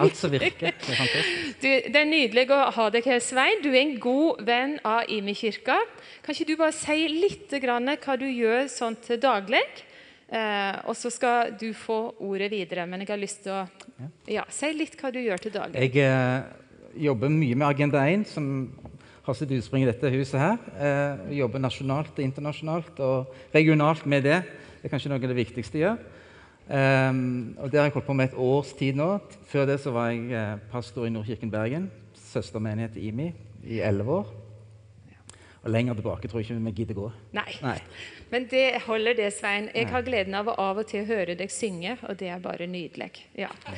Alt som virker. Det er fantastisk. Du, det er nydelig å ha deg her, Svein. Du er en god venn av Imi-kirka. Kan ikke du bare si litt grann hva du gjør sånn til daglig? Eh, og så skal du få ordet videre. Men jeg har lyst til å ja, si litt hva du gjør til daglig. Jeg eh, jobber mye med Agenda 1, som har sitt utspring i dette huset her. Eh, jobber nasjonalt internasjonalt og regionalt med det. Det er kanskje noe av det viktigste jeg gjør. Um, og Det har jeg holdt på med et års tid nå. Før det så var jeg eh, pastor i Nordkirken Bergen, søstermenighet IMI, i elleve år. Og lenger tilbake tror jeg ikke vi gidder gå. Nei. Nei. Men det holder det, Svein. Jeg har gleden av å av og til høre deg synge, og det er bare nydelig. Ja.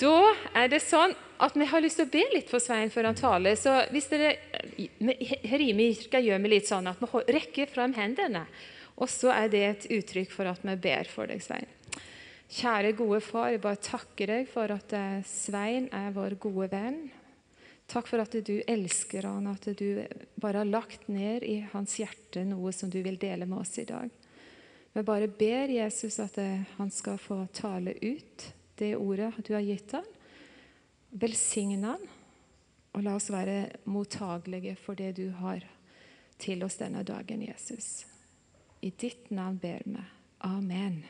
Da er det sånn at vi har lyst til å be litt for Svein før han taler. Så hvis dere her i Kirka gjør vi litt sånn at vi rekker fram hendene. Og så er det et uttrykk for at vi ber for deg, Svein. Kjære, gode far, jeg bare takker deg for at eh, Svein er vår gode venn. Takk for at du elsker han, at du bare har lagt ned i hans hjerte noe som du vil dele med oss i dag. Vi bare ber Jesus at eh, han skal få tale ut det ordet du har gitt han. Velsign han, og la oss være mottagelige for det du har til oss denne dagen, Jesus. I ditt navn ber vi. Amen.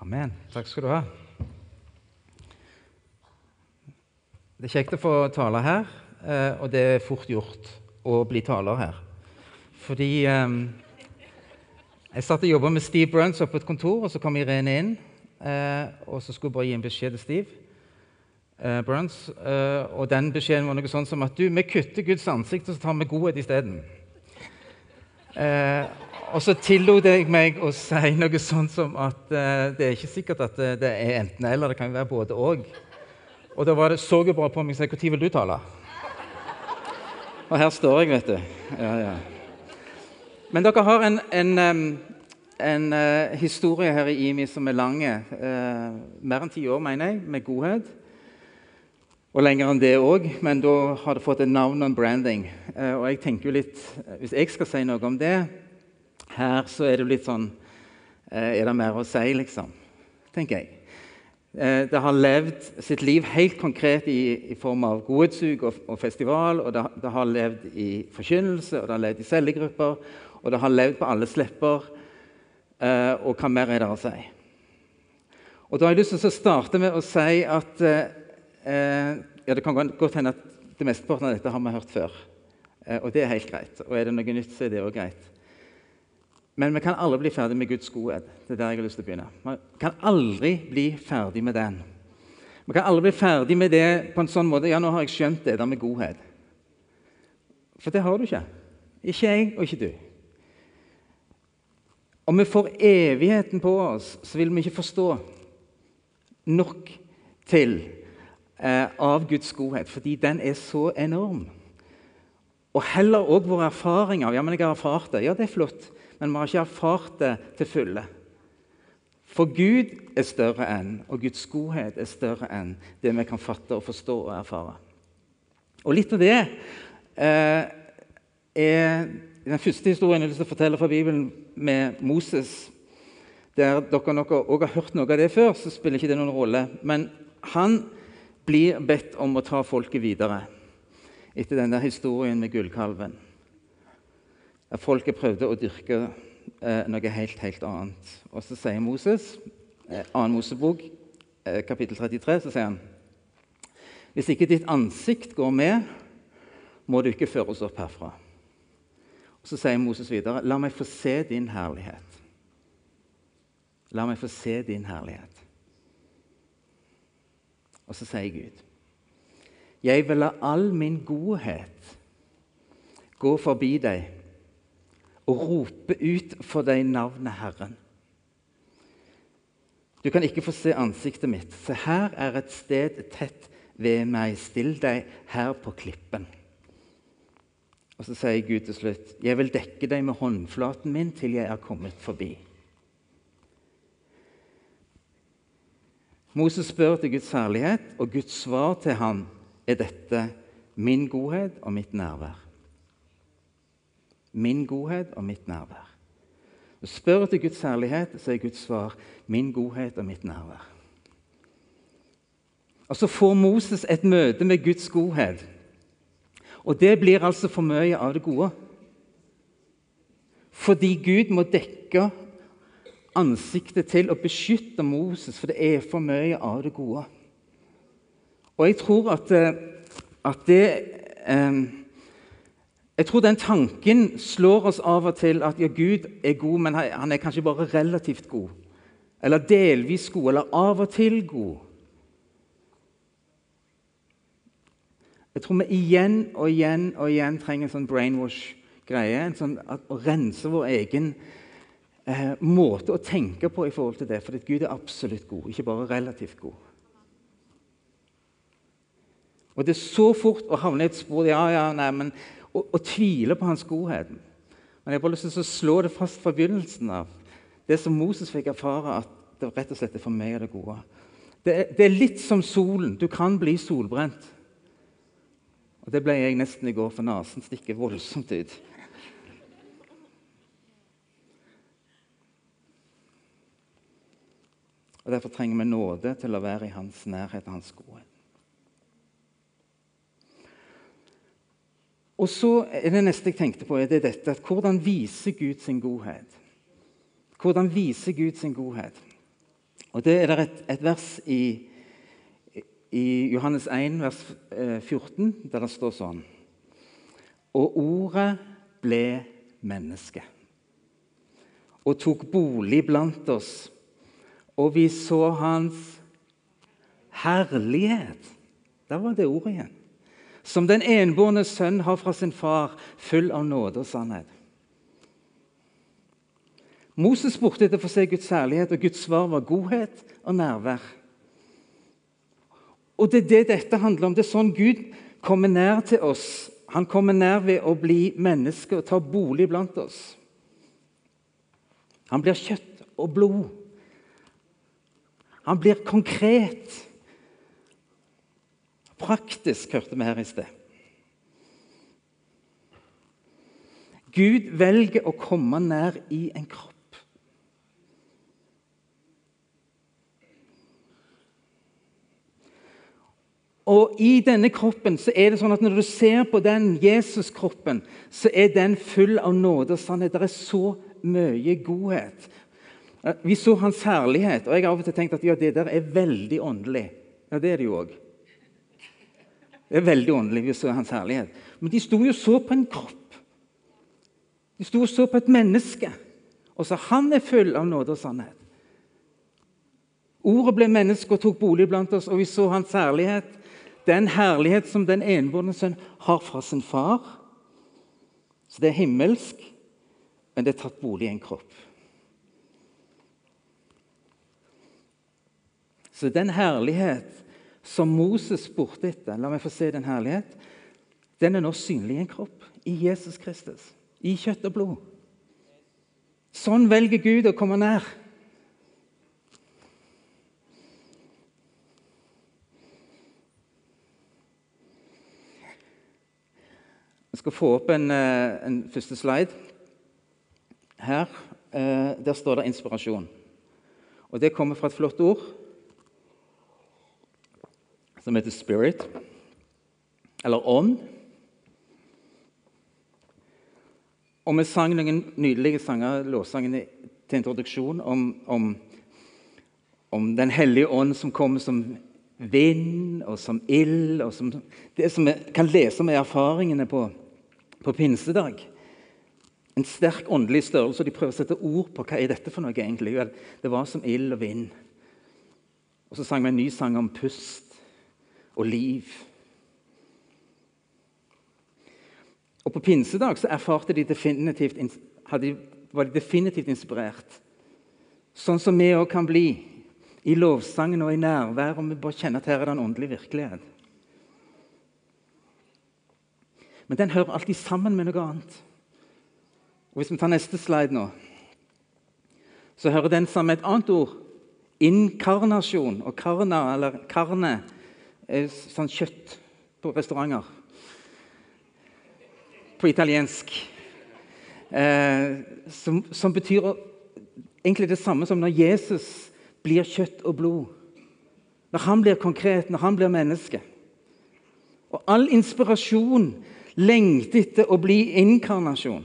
Amen. Takk skal du ha. Det er kjekt å få tale her, eh, og det er fort gjort å bli taler her. Fordi um, jeg satt og jobba med Steve Bruns oppe på et kontor, og så kom Irene inn. Eh, og så skulle jeg bare gi en beskjed til Steve Bruns. Og den beskjeden var noe sånn som at du, vi kutter Guds ansikt, og så tar vi godhet isteden. Eh, og så tillot jeg meg å si noe sånn som at uh, det er ikke sikkert at det, det er enten-eller, det kan være både og. Og da var det, så jo bra på meg og sa når vil du tale? Og her står jeg, vet du. Ja, ja. Men dere har en, en, en uh, historie her i IMI som er lang. Uh, mer enn ti år, mener jeg, med godhet. Og lenger enn det òg, men da har det fått et navn og en branding. Og jeg tenker jo litt, Hvis jeg skal si noe om det her, så er det litt sånn Er det mer å si, liksom? Tenker jeg. Det har levd sitt liv helt konkret i, i form av godhetssug og, og, festival. og det, det, har levd i forkynnelse, og det har levd i cellegrupper, og det har levd på alle slepper. Eh, og hva mer er det å si? Og Da har jeg lyst til å starte med å si at eh, ja, det kan godt hende at det mesteparten av dette har vi hørt før. Eh, og det er helt greit. Og er det noe nytt, så er det òg greit. Men vi kan aldri bli ferdig med Guds godhet. Det er der jeg har lyst til å begynne. Vi kan aldri bli ferdig med den. Vi kan aldri bli ferdig med det på en sånn måte ja, nå har jeg skjønt det der med godhet. For det har du ikke. Ikke jeg, og ikke du. Om vi får evigheten på oss, så vil vi ikke forstå nok til eh, av Guds godhet, fordi den er så enorm. Og heller òg våre erfaringer. Ja, men jeg har erfart det. Ja, det er flott, men vi har ikke erfart det til fulle. For Gud er større enn, og Guds godhet er større enn det vi kan fatte og forstå og erfare. Og litt av det eh, er den første historien jeg å fortelle fra Bibelen med Moses. Der dere nok også har hørt noe av det før, så spiller ikke det noen rolle. Men han blir bedt om å ta folket videre etter denne historien med gullkalven. Der folket prøvde å dyrke eh, noe helt, helt annet. Og så sier Moses, eh, 2. Mosebok, eh, kapittel 33, så sier han Hvis ikke ditt ansikt går med, må du ikke føre oss opp herfra. Og Så sier Moses videre, 'La meg få se din herlighet'. La meg få se din herlighet. Og så sier Gud, 'Jeg vil la all min godhet gå forbi deg' og rope ut for deg navnet Herren. Du kan ikke få se ansiktet mitt. Se, her er et sted tett ved meg. Still deg her på klippen. Og så sier Gud til slutt, 'Jeg vil dekke deg med håndflaten min til jeg er kommet forbi'. Moses spør til Guds herlighet, og Guds svar til ham er dette min godhet og mitt nærvær. Min godhet og mitt nærvær. Og Spør til Guds herlighet, så er Guds svar min godhet og mitt nærvær. Og så får Moses et møte med Guds godhet. Og det blir altså for mye av det gode. Fordi Gud må dekke ansiktet til og beskytte Moses, for det er for mye av det gode. Og jeg tror at, eh, at det eh, Jeg tror den tanken slår oss av og til at ja, Gud er god, men han er kanskje bare relativt god. Eller delvis god, eller av og til god. Jeg tror vi igjen og igjen og igjen trenger en sånn brainwash-greie. en Sånn å rense vår egen eh, måte å tenke på i forhold til det. For Gud er absolutt god, ikke bare relativt god. Og det er så fort å havne i et spor ja, ja, nei, men, og, og tviler på hans godhet. Men jeg har bare lyst til å slå det fast fra begynnelsen av. Det som Moses fikk erfare, at det rett og slett er for meg det gode. Det er, det er litt som solen. Du kan bli solbrent. Og Det ble jeg nesten i går, for nesen stikker voldsomt ut. Og Derfor trenger vi nåde til å være i hans nærhet og hans godhet. Og så er Det neste jeg tenkte på, er det dette at hvordan viser Gud sin godhet? Hvordan viser Gud sin godhet? Og Det er et, et vers i, i, Johannes 1, vers 14, eh, der det står sånn Og ordet ble menneske og tok bolig blant oss og vi så hans herlighet. Der var det ordet igjen. Som den enbårne sønn har fra sin far, full av nåde og sannhet. Moses spurte etter å få se Guds herlighet, og Guds svar var godhet og nærvær. Og Det er det dette handler om. Det er sånn Gud kommer nær til oss. Han kommer nær ved å bli menneske og ta bolig blant oss. Han blir kjøtt og blod. Han blir konkret. Praktisk, hørte vi her i sted. Gud velger å komme nær i en kropp. Og I denne kroppen så er det sånn at når du ser på den Jesus-kroppen, så er den full av nåde og sannhet. Det er så mye godhet. Vi så hans herlighet, og jeg har av og til tenkt at ja, det der er veldig åndelig. Ja, det er det jo òg. Det er veldig åndelig. vi så hans herlighet. Men de sto jo så på en kropp. De sto og så på et menneske. Og så han er full av nåde og sannhet. Ordet ble menneske og tok bolig blant oss, og vi så hans herlighet. Den herlighet som den enbårne sønn har fra sin far. Så det er himmelsk, men det er tatt bolig i en kropp. Så den herlighet som Moses spurte etter, la meg få se den herlighet, den er nå synlig i en kropp. I Jesus Kristus. I kjøtt og blod. Sånn velger Gud å komme nær. Jeg skal få opp en, eh, en første slide. Her eh, der står det 'inspirasjon'. Og Det kommer fra et flott ord som heter Spirit, eller Ånd. Og vi sang noen nydelige sanger, lovsangene til introduksjon om, om, om, Den hellige ånd som kommer som vind og som ild. og som, Det som vi kan lese om erfaringene på, på pinsedag. En sterk åndelig størrelse. og De prøver å sette ord på hva er dette for noe egentlig. Det var som ild og vind. Og Så sang vi en ny sang om pust og liv. Og På pinsedag så erfarte de definitivt, de, var de definitivt inspirert. Sånn som vi òg kan bli i lovsangen og i nærvær, om vi bare kjenner at her er det en åndelig virkelighet. Men den hører alltid sammen med noe annet. Og Hvis vi tar neste slide nå, så hører den sammen med et annet ord. Inkarnasjon og karna, eller karne, sånn kjøtt på restauranter. På italiensk. Eh, som, som, betyr egentlig det samme som når Jesus blir kjøtt og blod. Når han blir konkret, når han blir menneske. Og all inspirasjon lengter etter å bli inkarnasjon.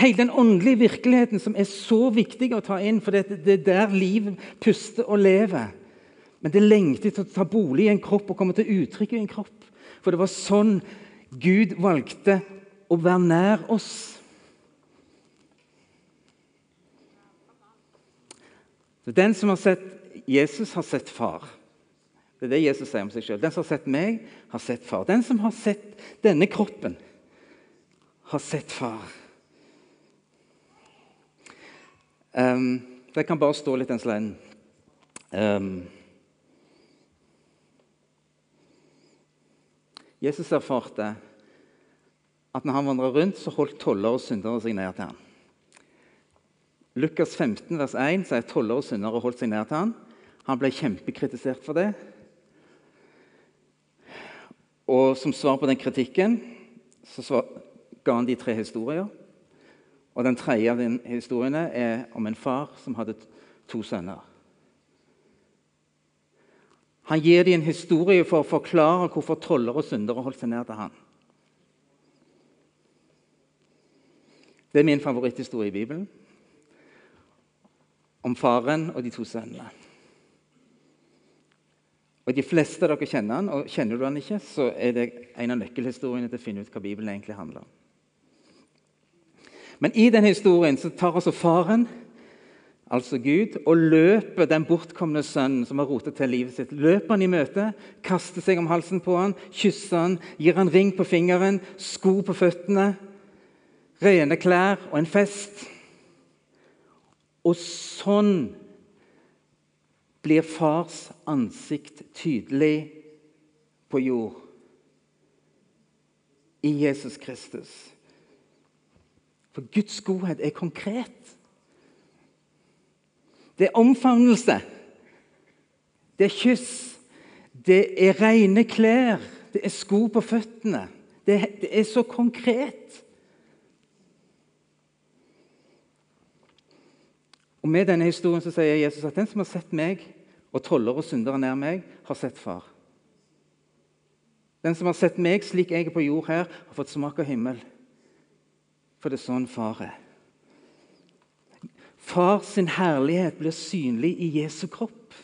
Hele den åndelige virkeligheten som er så viktig å ta inn, for det, det er der livet puster og lever. Men det lengtet til å ta bolig i en kropp og komme til uttrykk i en kropp. For det var sånn Gud valgte å være nær oss. Så Den som har sett Jesus, har sett far. Det er det Jesus sier om seg sjøl. Den som har sett meg, har sett far. Den som har sett denne kroppen, har sett far. Um, det kan bare stå litt den sliden. Um, Jesus erfarte at når han vandra rundt, så holdt toller og syndere seg ned til ham. Lukas 15, vers 1 sier at toller og syndere holdt seg ned til ham. Han ble kjempekritisert for det. Og som svar på den kritikken så ga han de tre historier. Og Den tredje av de historiene er om en far som hadde to sønner. Han gir dem en historie for å forklare hvorfor toller og syndere holdt seg nær til han. Det er min favoritthistorie i Bibelen. Om faren og de to sønnene. Og De fleste av dere kjenner han, og kjenner du han ikke, så er det en av nøkkelhistoriene til å finne ut hva Bibelen egentlig handler om. Men i den historien så tar altså faren, altså Gud, og løper den bortkomne sønnen som har rotet til livet sitt. Løper han i møte, kaster seg om halsen på han, kysser han, gir han ring på fingeren, sko på føttene, rene klær og en fest. Og sånn blir fars ansikt tydelig på jord i Jesus Kristus. For Guds godhet er konkret. Det er omfavnelse. Det er kyss. Det er rene klær. Det er sko på føttene. Det, det er så konkret. Og Med denne historien så sier Jesus at den som har sett meg, og toller og syndere nær meg, har sett far. Den som har sett meg slik jeg er på jord her, har fått smak av himmel. For det er sånn far er. Far sin herlighet blir synlig i Jesu kropp.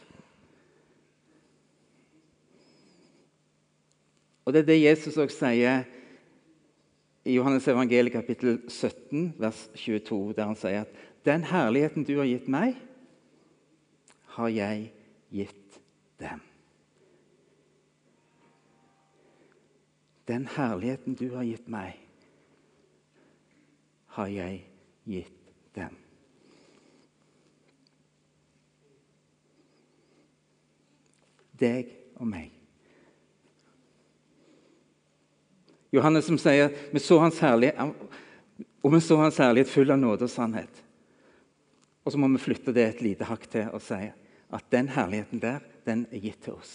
Og Det er det Jesus også sier i Johannes evangeliet kapittel 17, vers 22, der han sier at den herligheten du har gitt meg, har jeg gitt dem. Den herligheten du har gitt meg, har jeg gitt dem. Deg og meg. Johannes som sier vi så hans og vi så hans herlighet full av nåde og sannhet. Og så må vi flytte det et lite hakk til og si at den herligheten der, den er gitt til oss.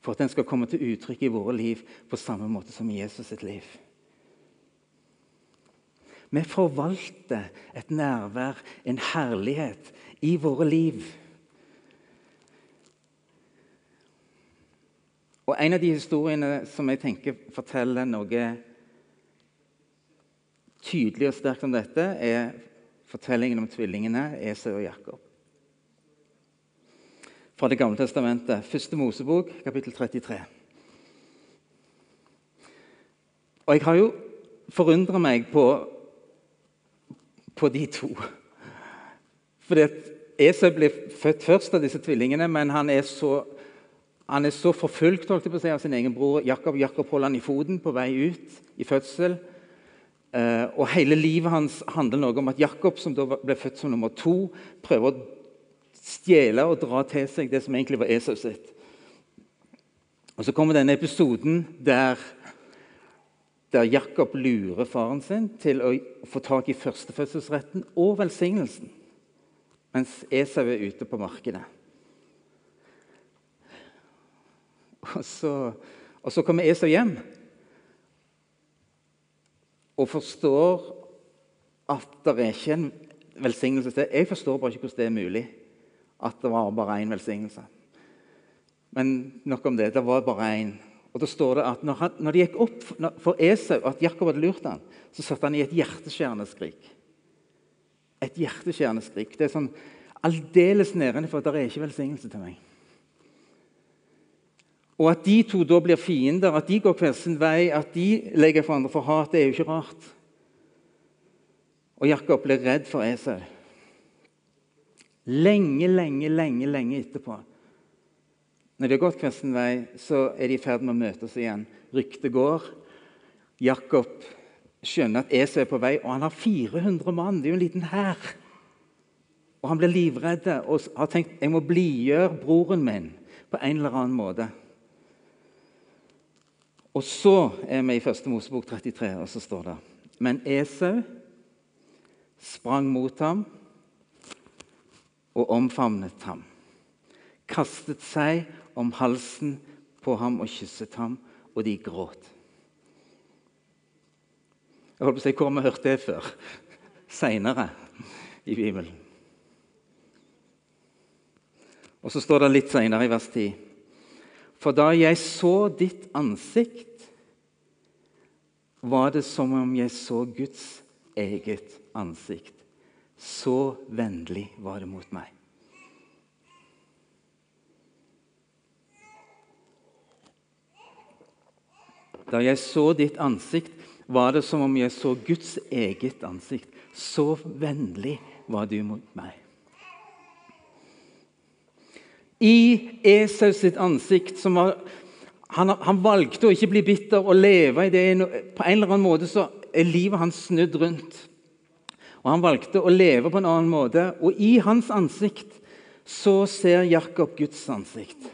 For at den skal komme til uttrykk i våre liv på samme måte som Jesus sitt liv. Vi forvalter et nærvær, en herlighet, i våre liv. Og En av de historiene som jeg tenker forteller noe tydelig og sterkt om dette, er fortellingen om tvillingene Esau og Jakob. Fra Det gamle testamentet, første Mosebok, kapittel 33. Og jeg har jo forundra meg på på de to. Fordi Esau ble født først av disse tvillingene, men han er så, han er så forfulgt holdt jeg på å si, av sin egen bror Jakob. Jakob holder han i foten på vei ut i fødsel. Uh, og Hele livet hans handler noe om at Jakob, som da ble født som nummer to, prøver å stjele og dra til seg det som egentlig var Esau sitt. Og Så kommer denne episoden der der Jakob lurer faren sin til å få tak i førstefødselsretten og velsignelsen, mens Esau er ute på markedet. Og så, og så kommer Esau hjem og forstår at det er ikke en velsignelse til. Jeg forstår bare ikke hvordan det er mulig at det var bare én velsignelse. Men nok om det. Det var bare én. Og da står det at når, han, når det gikk opp for Esau at Jakob hadde lurt ham, så satt han i et hjerteskjærende skrik. Et hjerteskjærende skrik. Det er sånn aldeles nedenfor. Det er ikke velsignelse til meg. Og at de to da blir fiender, at de går hver sin vei, at de legger for andre for hat, det er jo ikke rart. Og Jakob blir redd for Esau. Lenge, lenge, lenge, lenge etterpå, når de har gått hver sin vei, så er de i ferd med å møtes igjen. Ryktet går. Jakob skjønner at Esau er på vei, og han har 400 mann. Det er jo en liten hær. Og han blir livredd og har tenkt jeg må blidgjøre broren min på en eller annen måte. Og så er vi i første Mosebok 33, og så står det Men Esau sprang mot ham og omfavnet ham. Kastet seg om halsen på ham og kysset ham, og de gråt. Jeg holdt på å si hvor vi hørt det før? Seinere i Bibelen. Og så står det litt seinere i vers 10. For da jeg så ditt ansikt, var det som om jeg så Guds eget ansikt. Så vennlig var det mot meg. Da jeg så ditt ansikt, var det som om jeg så Guds eget ansikt. Så vennlig var du mot meg. I Esau sitt ansikt var han, han, valgte å ikke bli bitter og leve i det. På en eller annen måte så er livet hans snudd rundt. Og Han valgte å leve på en annen måte. Og i hans ansikt så ser Jakob Guds ansikt.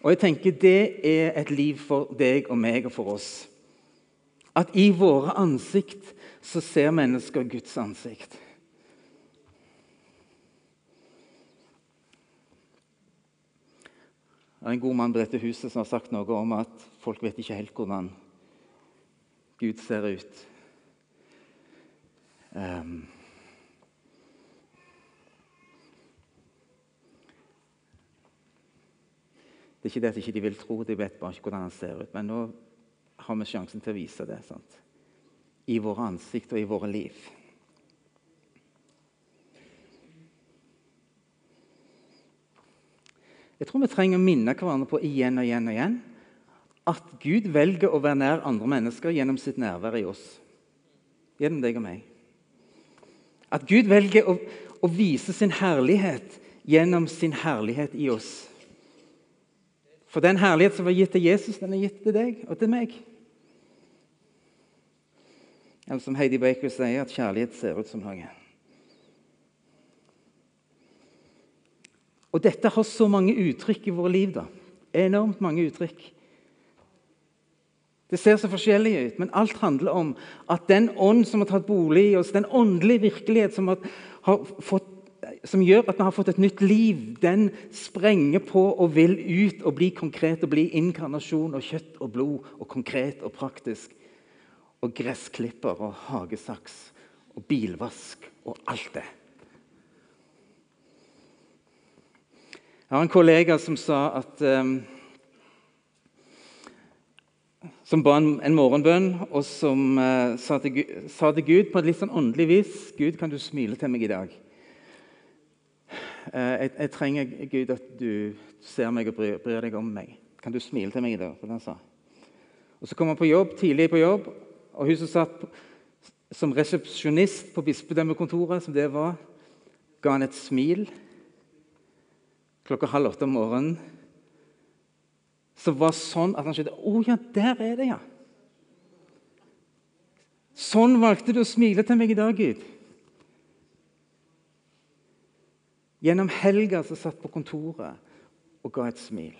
Og jeg tenker Det er et liv for deg og meg og for oss. At i våre ansikt så ser mennesker Guds ansikt. Det er en god mann på dette huset som har sagt noe om at folk vet ikke helt hvordan Gud ser ut. Um, Det er ikke det at de ikke vil tro, de vet bare ikke hvordan han ser ut. Men nå har vi sjansen til å vise det sant? i våre ansikt og i våre liv. Jeg tror vi trenger å minne hverandre på igjen og igjen og igjen at Gud velger å være nær andre mennesker gjennom sitt nærvær i oss. Gjennom deg og meg. At Gud velger å, å vise sin herlighet gjennom sin herlighet i oss. For den herlighet som var gitt til Jesus, den er gitt til deg og til meg. Eller som Heidi Baker sier, at kjærlighet ser ut som noe. Og dette har så mange uttrykk i våre liv. da. Enormt mange uttrykk. Det ser så forskjellig ut, men alt handler om at den ånd som har tatt bolig i oss, den åndelige virkelighet som, har, fått, som, gjør at vi har fått et nytt liv, den sprenger på og vil ut og bli konkret og bli inkarnasjon og kjøtt og blod og konkret og praktisk og gressklipper og hagesaks og bilvask og alt det. Jeg har en kollega som sa at um, Som ba en, en morgenbønn, og som uh, sa, til, sa, til, Gud på et litt sånn åndelig vis Gud, kan du smile til meg i dag? Uh, jeg, jeg, trenger, Gud, at du ser meg og bryr, bryr, deg om meg. Kan du smile til meg i dag? For den sa. Og Så kom han på jobb, tidlig på jobb, og hun som satt som resepsjonist på bispedømmekontoret, som det var, ga han et smil klokka halv åtte om morgenen. Som var sånn at han skjønte Å oh, ja, der er det, ja. Sånn valgte du å smile til meg i dag, Gud. Gjennom helga som satt på kontoret og ga et smil.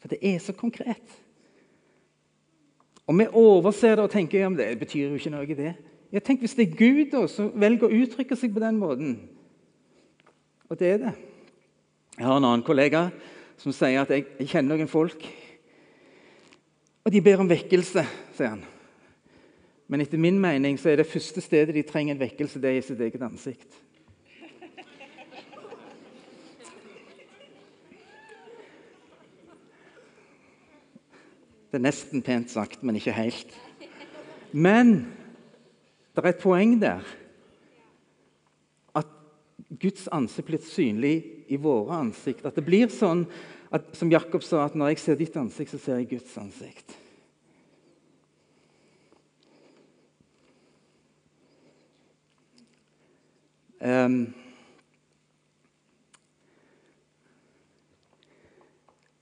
For det er så konkret. Og Vi overser det og tenker ja, det betyr jo ikke noe, det. Jeg tenker Hvis det er Gud da, som velger å uttrykke seg på den måten og det er det. Jeg har en annen kollega som sier at jeg, jeg kjenner noen folk. Og de ber om vekkelse, sier han. Men etter min mening så er det første stedet de trenger en vekkelse, det er i sitt eget ansikt. Det er nesten pent sagt, men ikke helt. Men det er et poeng der. Guds ansikt blir synlig i våre ansikt. At det blir sånn at, som Jakob sa, at når jeg ser ditt ansikt, så ser jeg Guds ansikt. Um,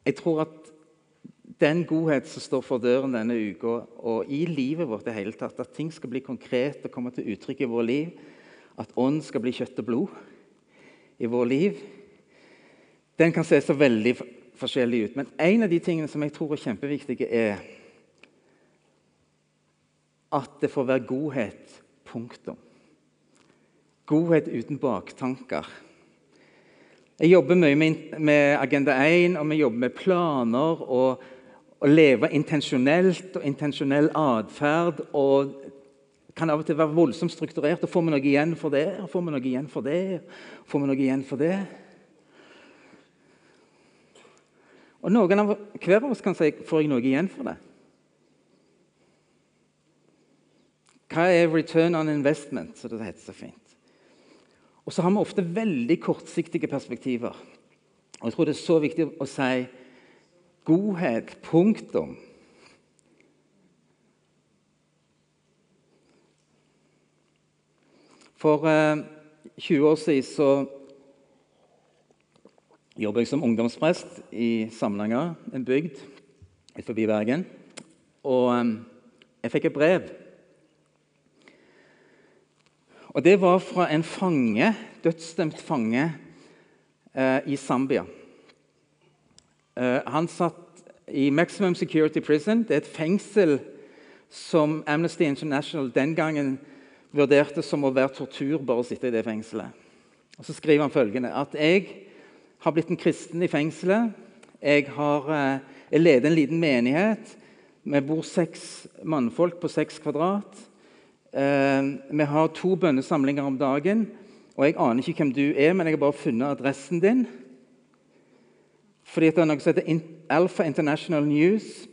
jeg tror at den godhet som står for døren denne uka, og i livet vårt i hele tatt, at ting skal bli konkret og komme til uttrykk i vår liv, at ånd skal bli kjøtt og blod i vår liv, den kan se så veldig forskjellig ut. Men en av de tingene som jeg tror er kjempeviktige, er at det får være godhet. Punktum. Godhet uten baktanker. Jeg jobber mye med, Agenda 1, og vi jobber med planer og å leve intensjonelt og intensjonell atferd. Og kan av og til være voldsomt strukturert. og Får vi noe igjen for det? Får vi noe igjen for det? Får vi noe igjen for det? Og noen av, Hver av oss kan si får jeg noe igjen for det. Hva er return on investment, som det heter så fint? Og så har vi ofte veldig kortsiktige perspektiver. Og jeg tror det er så viktig å si godhet. Punktum. For eh, 20 år siden så jobber jeg som ungdomsprest i Samnanger, en bygd utenfor Bergen. Og eh, jeg fikk et brev og Det var fra en fange, dødsdømt fange eh, i Zambia. Eh, han satt i Maximum Security Prison. Det er et fengsel som Amnesty International den gangen vurderte som å være tortur bare å sitte i det fengselet. Og Så skriver han følgende at jeg har blitt en kristen i fengselet. Jeg, har, eh, jeg leder en liten menighet. Vi bor seks mannfolk på seks kvadrat. Eh, vi har to bønnesamlinger om dagen. og Jeg aner ikke hvem du er, men jeg har bare funnet adressen din. Fordi det er noe som heter Alpha International News,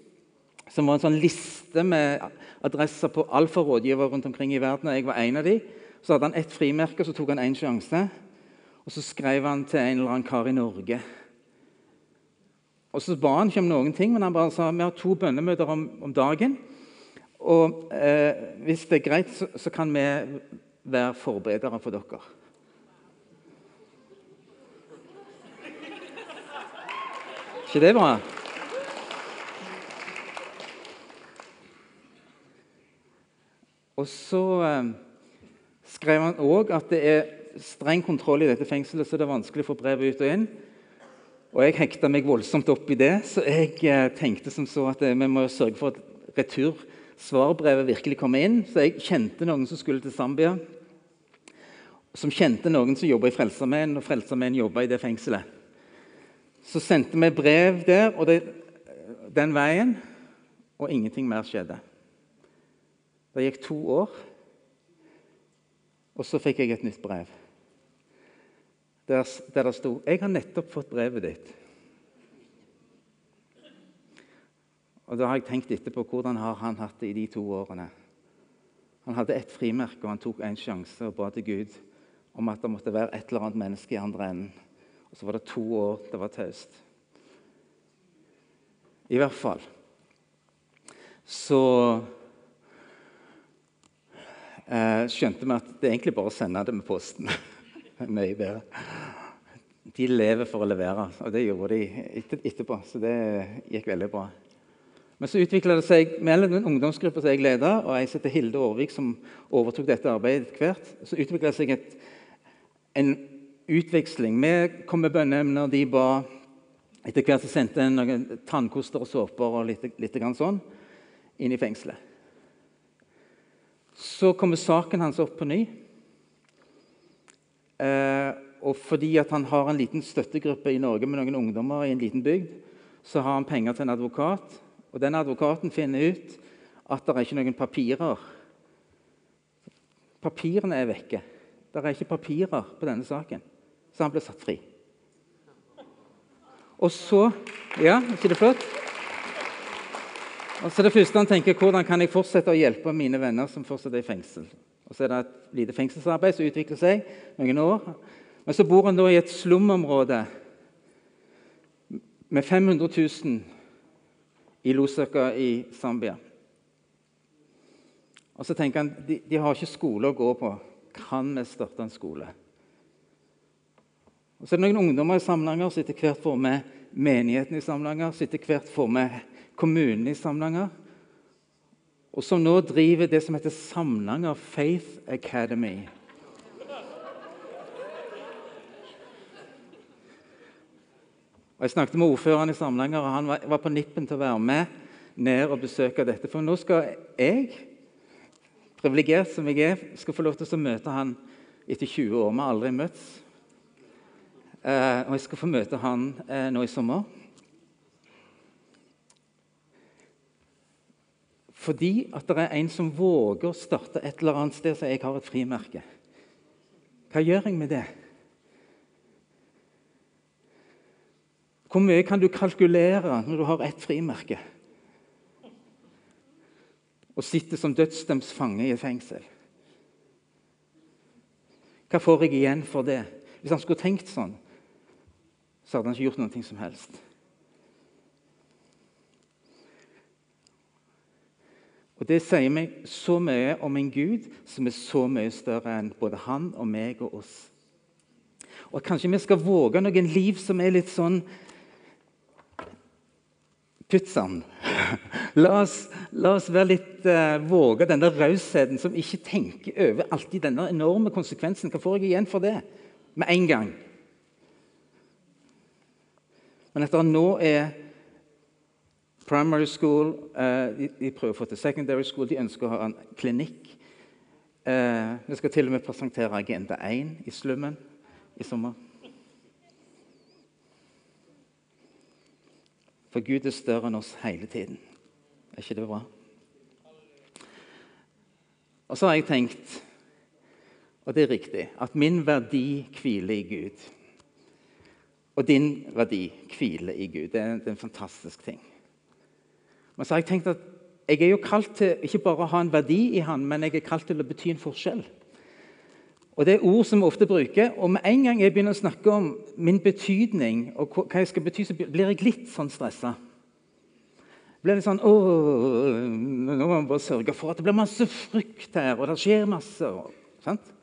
som var en sånn liste med adresser på Alfa-rådgiver rundt omkring i verden. og Jeg var en av dem. Så hadde han ett frimerke, og så tok han én sjanse. Og så skrev han til en eller annen kar i Norge. Og Så ba han ikke om noen ting, men han bare sa vi har to bønnemøter om, om dagen. Og eh, hvis det er greit, så, så, kan vi være forberedere for dere. ikke det bra? Og så eh, skrev han òg at det er streng kontroll i dette fengselet, så det er vanskelig å få brevet ut og inn. Og Jeg hekta meg voldsomt opp i det, så jeg eh, tenkte som så at eh, vi må sørge for at retursvarbrevet virkelig kommer inn. Så jeg kjente noen som skulle til Zambia. Som kjente noen som jobba i Frelsesarmeen, og Frelsesarmeen jobba i det fengselet. Så sendte vi brev der og det, den veien, og ingenting mer skjedde. Det gikk to år, og så fikk jeg et nytt brev. Der, der det sto 'Jeg har nettopp fått brevet ditt'. Og da har jeg tenkt etterpå hvordan har han hatt det i de to årene. Han hadde ett frimerke, og han tok en sjanse og ba til Gud om at det måtte være et eller annet menneske i andre enden. Og så var det to år det var taust. I hvert fall så eh, skjønte vi at det er egentlig bare å sende det med posten. Mye bedre. De lever for å levere, og det gjorde de etterpå. Så det gikk veldig bra. Men så utvikla det seg mellom den ungdomsgruppa som jeg leda, og ei som heter Hilde Aarvik, som overtok dette arbeidet etter hvert, så utvikla det seg et, en utveksling. Vi kom med bønneemner, de ba Etter hvert så sendte en noen tannkoster og såper og litt, litt sånn inn i fengselet. Så kommer saken hans opp på ny. Eh, og fordi han har en liten støttegruppe i Norge med noen ungdommer i en liten bygd, så har han penger til en advokat og den Advokaten finner ut at det er ikke noen papirer. Papirene er vekke. Det er ikke papirer på denne saken. Så han ble satt fri. Og så Ja, er ikke det flott? Og så det første han tenker, Hvordan kan jeg fortsette å hjelpe mine venner som fortsatt er i fengsel? Og Så er det et lite fengselsarbeid som utvikler seg noen år. Men så bor han da i et slumområde med 500 000 i Lusaka i Zambia. Og så tenker han de, de har ikke skole å gå på. Kan vi starte en skole? Og Så er det noen ungdommer i Samlanger som etter hvert får med menigheten i Samlanger, som etter hvert får med kommunen i Samlanger, og som nå driver det som heter Samlanger Faith Academy. Og Jeg snakket med ordføreren i Samlanger, og han var på nippen til å være med ned og besøke dette. For nå skal jeg, privilegert som jeg er, skal få lov til å møte han etter 20 år. Vi har aldri møttes. Eh, og jeg skal få møte han eh, nå i sommer. Fordi at det er en som våger å starte et eller annet sted så jeg har et frimerke. Hva gjør jeg med det? Hvor mye kan du kalkulere når du har ett frimerke og sitter som dødsdømt fange i et fengsel? Hva får jeg igjen for det? Hvis han skulle tenkt sånn, så hadde han ikke gjort noe som helst. Og Det sier meg så mye om en Gud som er så mye større enn både han og meg og oss. Og Kanskje vi skal våge noen liv som er litt sånn pizzaen. La oss, la oss være litt uh, våge denne rausheten som ikke tenker over alltid denne enorme konsekvensen. Hva får jeg igjen for det? Med en gang. Men etter at nå er primary school eh, de, prøver å få til secondary school. De ønsker å ha en klinikk. Eh, vi skal til og med presentere Agenda 1 i slummen i sommer. For Gud er større enn oss hele tiden. Er ikke det bra? Og så har jeg tenkt, og det er riktig, at min verdi hviler i Gud. Og din verdi hviler i Gud. Det er, det er en fantastisk ting. Men så har jeg tenkt at jeg er jo kalt til ikke bare å ha en verdi i Han, men jeg er kalt til å bety en forskjell. Og Det er ord som vi ofte bruker. og Med en gang jeg begynner å snakke om min betydning, og hva jeg skal bety, så blir jeg litt sånn stressa. Blir litt sånn Å, nå må man bare sørge for at det blir masse frukt her, og det skjer masse. Og, sant?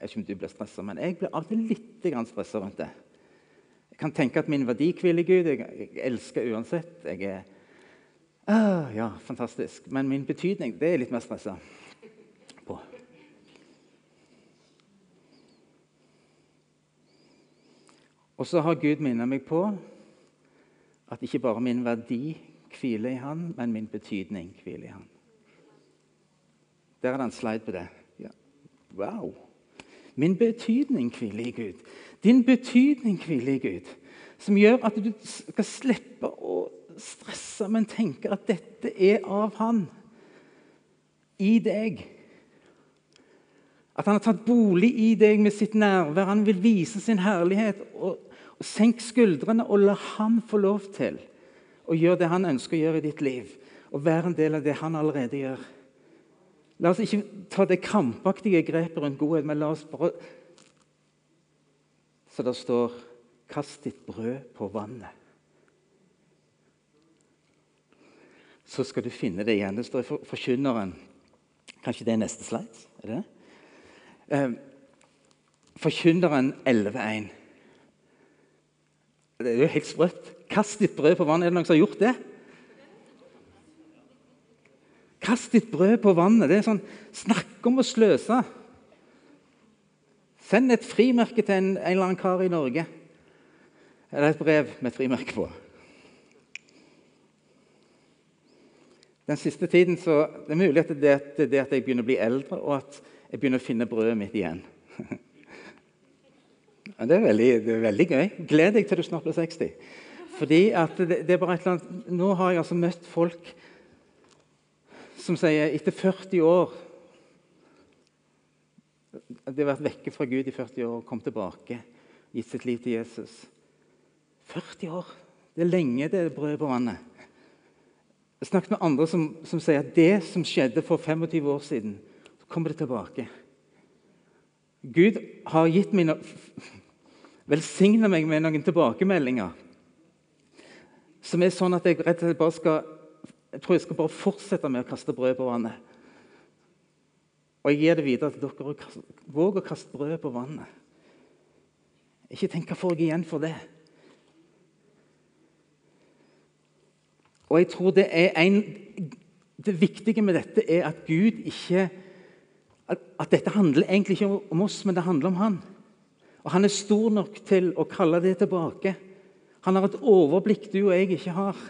Jeg vet ikke om du blir stressa, men jeg blir alltid litt stressa rundt det. Kan tenke at min verdi hviler i Gud. Jeg, jeg, elsker uansett. Jeg er ah, Ja, fantastisk. Men min betydning, det er litt mer stressa. Og så har Gud minnet meg på at ikke bare min verdi hviler i Han, men min betydning hviler i Han. Der er det en slide på det. Ja. Wow! Min betydning hviler i Gud. Din betydning hviler i Gud. Som gjør at du skal slippe å stresse, men tenke at dette er av Han. I deg. At han har tatt bolig i deg med sitt nærvær. Han vil vise sin herlighet. og Senk skuldrene og la han få lov til å gjøre det han ønsker å gjøre i ditt liv. Og være en del av det han allerede gjør. La oss ikke ta det krampaktige grepet rundt godhet, men la oss bare Så det står 'Kast ditt brød på vannet'. Så skal du finne det igjen. Det står i Forkynneren. Kanskje det er neste slide? Er det? Eh, Forkynneren 11.1. Det er jo helt sprøtt. Kast ditt brød på vannet. Er det noen som har gjort det? Kast ditt brød på vannet. Det er sånn Snakk om å sløse. Send et frimerke til en, en eller annen kar i Norge. Eller et brev med et frimerke på. Den siste tiden så, Det er mulig at det er det at jeg begynner å bli eldre, og at jeg begynner å finne brødet mitt igjen. Det er, veldig, det er veldig gøy. Gled deg til du snart blir 60. Fordi at det, det, er bare et eller annet Nå har jeg altså møtt folk som sier etter 40 år De har vært vekke fra Gud i 40 år og kom tilbake, gitt sitt liv til Jesus. 40 år! Det er lenge det er brød på vannet. Jeg snakket med andre som, som sier at det som skjedde for 25 år siden, så kommer det tilbake. Gud har gitt meg velsigna meg med noen tilbakemeldinger som er sånn at jeg rett og slett bare skal jeg tror jeg skal bare fortsette med å kaste brød på vannet. Og jeg gir det videre til dere. Våg å kaste brød på vannet. Ikke tenk hva får jeg igjen for det. Og jeg tror det er en Det viktige med dette er at Gud ikke at, at dette handler egentlig ikke om oss, men det handler om Han. Og Han er stor nok til å kalle det tilbake. Han har et overblikk du og jeg ikke har.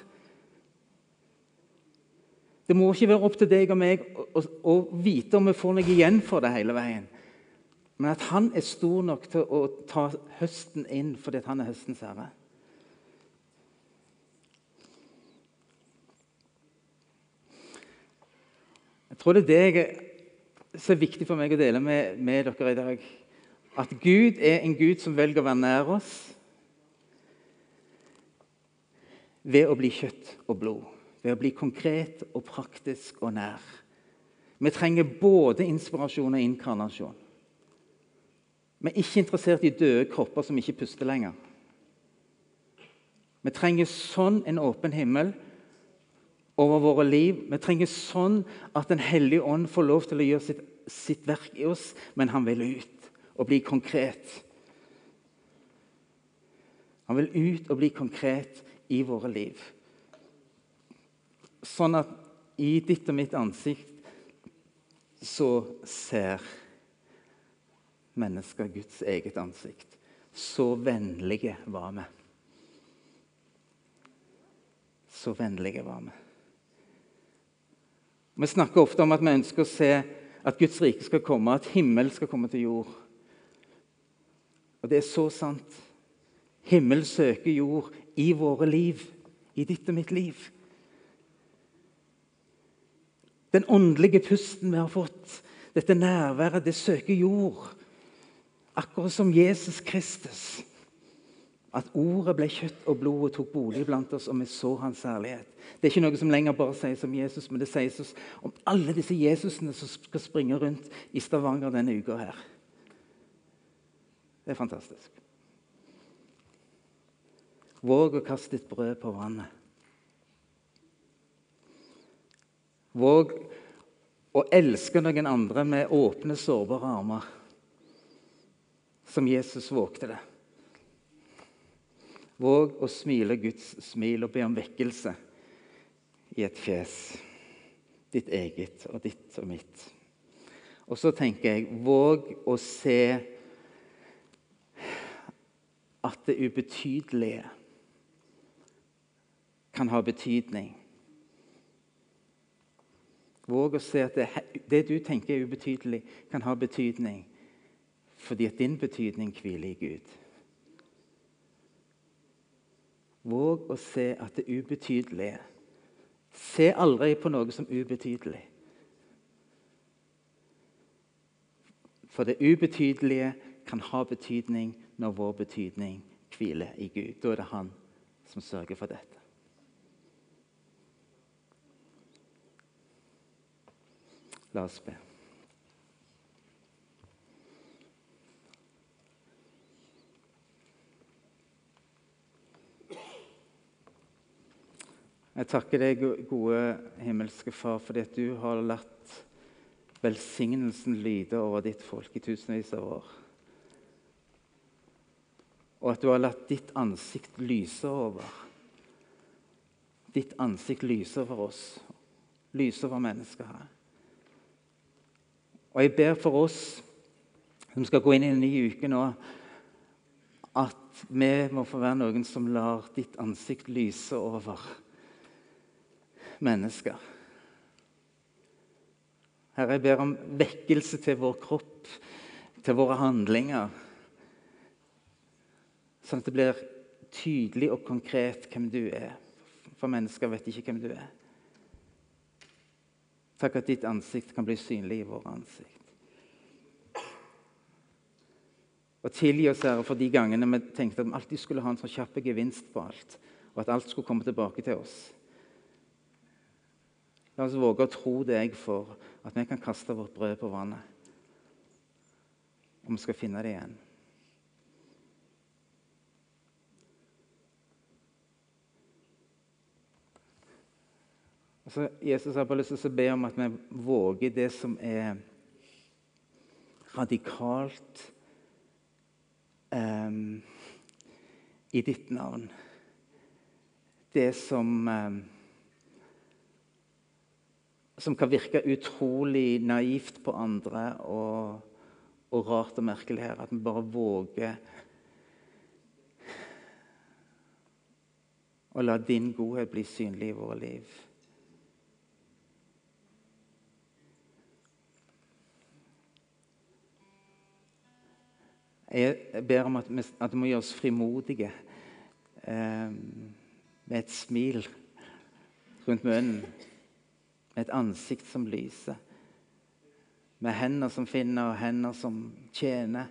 Det må ikke være opp til deg og meg å, vite om vi får noe igjen for det hele veien. Men at han er stor nok til å ta høsten inn fordi han er høstens herre. Jeg tror det er det som er viktig for meg å dele med, med dere i dag. At Gud er en Gud som velger å være nær oss ved å bli kjøtt og blod. Ved å bli konkret og praktisk og nær. Vi trenger både inspirasjon og inkarnasjon. Vi er ikke interessert i døde kropper som ikke puster lenger. Vi trenger sånn en åpen himmel over våre liv. Vi trenger sånn at Den hellige ånd får lov til å gjøre sitt, sitt verk i oss, men han vil ut og bli konkret. Han vil ut og bli konkret i våre liv. Sånn at i ditt og mitt ansikt så ser mennesker Guds eget ansikt. Så vennlige var vi. Så vennlige var vi. Vi snakker ofte om at vi ønsker å se at Guds rike skal komme, at himmel skal komme til jord. Og det er så sant. Himmel søker jord i våre liv, i ditt og mitt liv. Den åndelige pusten vi har fått, dette nærværet, det søker jord. Akkurat som Jesus Kristus. At ordet ble kjøtt og blod og tok bolig blant oss, og vi så hans herlighet. Det er ikke noe som lenger bare sies om Jesus, men det sies oss om alle disse Jesusene som skal springe rundt i Stavanger denne uka her. Det er fantastisk. Våg å kaste ditt brød på vannet. Våg å elske noen andre med åpne, sårbare armer, som Jesus vågte det. Våg å smile Guds smil og be om vekkelse i et fjes. Ditt eget og ditt og mitt. Og så tenker jeg våg å se at det ubetydelige kan ha betydning. Våg å se at det, det, du tenker er ubetydelig, kan ha betydning fordi at din betydning hviler i Gud. Våg å se at det ubetydelige Se aldri på noe som ubetydelig. For det ubetydelige kan ha betydning når vår betydning hviler i Gud. Da er det Han som sørger for dette. La oss be. Jeg takker deg, gode himmelske Far, fordi at du har latt velsignelsen lyde over ditt folk i tusenvis av år. Og at du har latt ditt ansikt lyse over. Ditt ansikt lyse over oss, lyse over mennesker her. Og jeg ber for oss som skal gå inn i en ny uke nå, at vi må få være noen som lar ditt ansikt lyse over mennesker. Herre, jeg ber om vekkelse til vår kropp, til våre handlinger. Sånn at det blir tydelig og konkret hvem du er. For mennesker vet ikke hvem du er. Takk at ditt ansikt kan bli synlig i våre ansikt. Og tilgi oss, Herre, for de gangene vi tenkte at vi alltid skulle ha en sånn kjapp gevinst på alt, og at alt skulle komme tilbake til oss. La oss våge å tro deg for at vi kan kaste vårt brød på vannet. Og vi skal finne det igjen. Altså, Jesus har bare lyst til å be om at vi våger det som er radikalt um, i ditt navn. Det som um, Som kan virke utrolig naivt på andre og, og rart og merkelig her. At vi bare våger å la din godhet bli synlig i våre liv. Jeg ber om at, vi, at vi må gjøre oss frimodige eh, med et smil rundt munnen, med et ansikt som lyser, med hender som finner, og hender som tjener.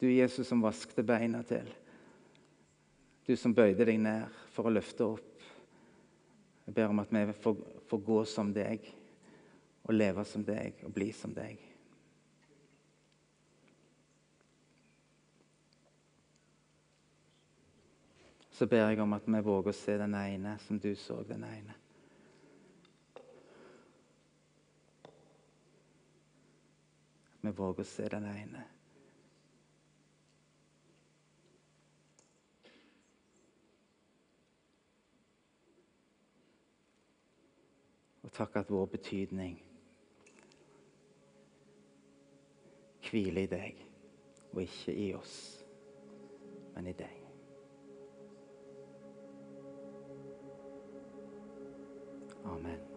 Du, Jesus, som vaskte beina til. Du som bøyde deg ned for å løfte opp. Jeg ber om at vi får, får gå som deg, og leve som deg, og bli som deg. Så ber jeg om at vi våger å se den ene som du så den ene. Vi våger å se den ene. Og takk at vår betydning hviler i deg, og ikke i oss, men i deg. Amen.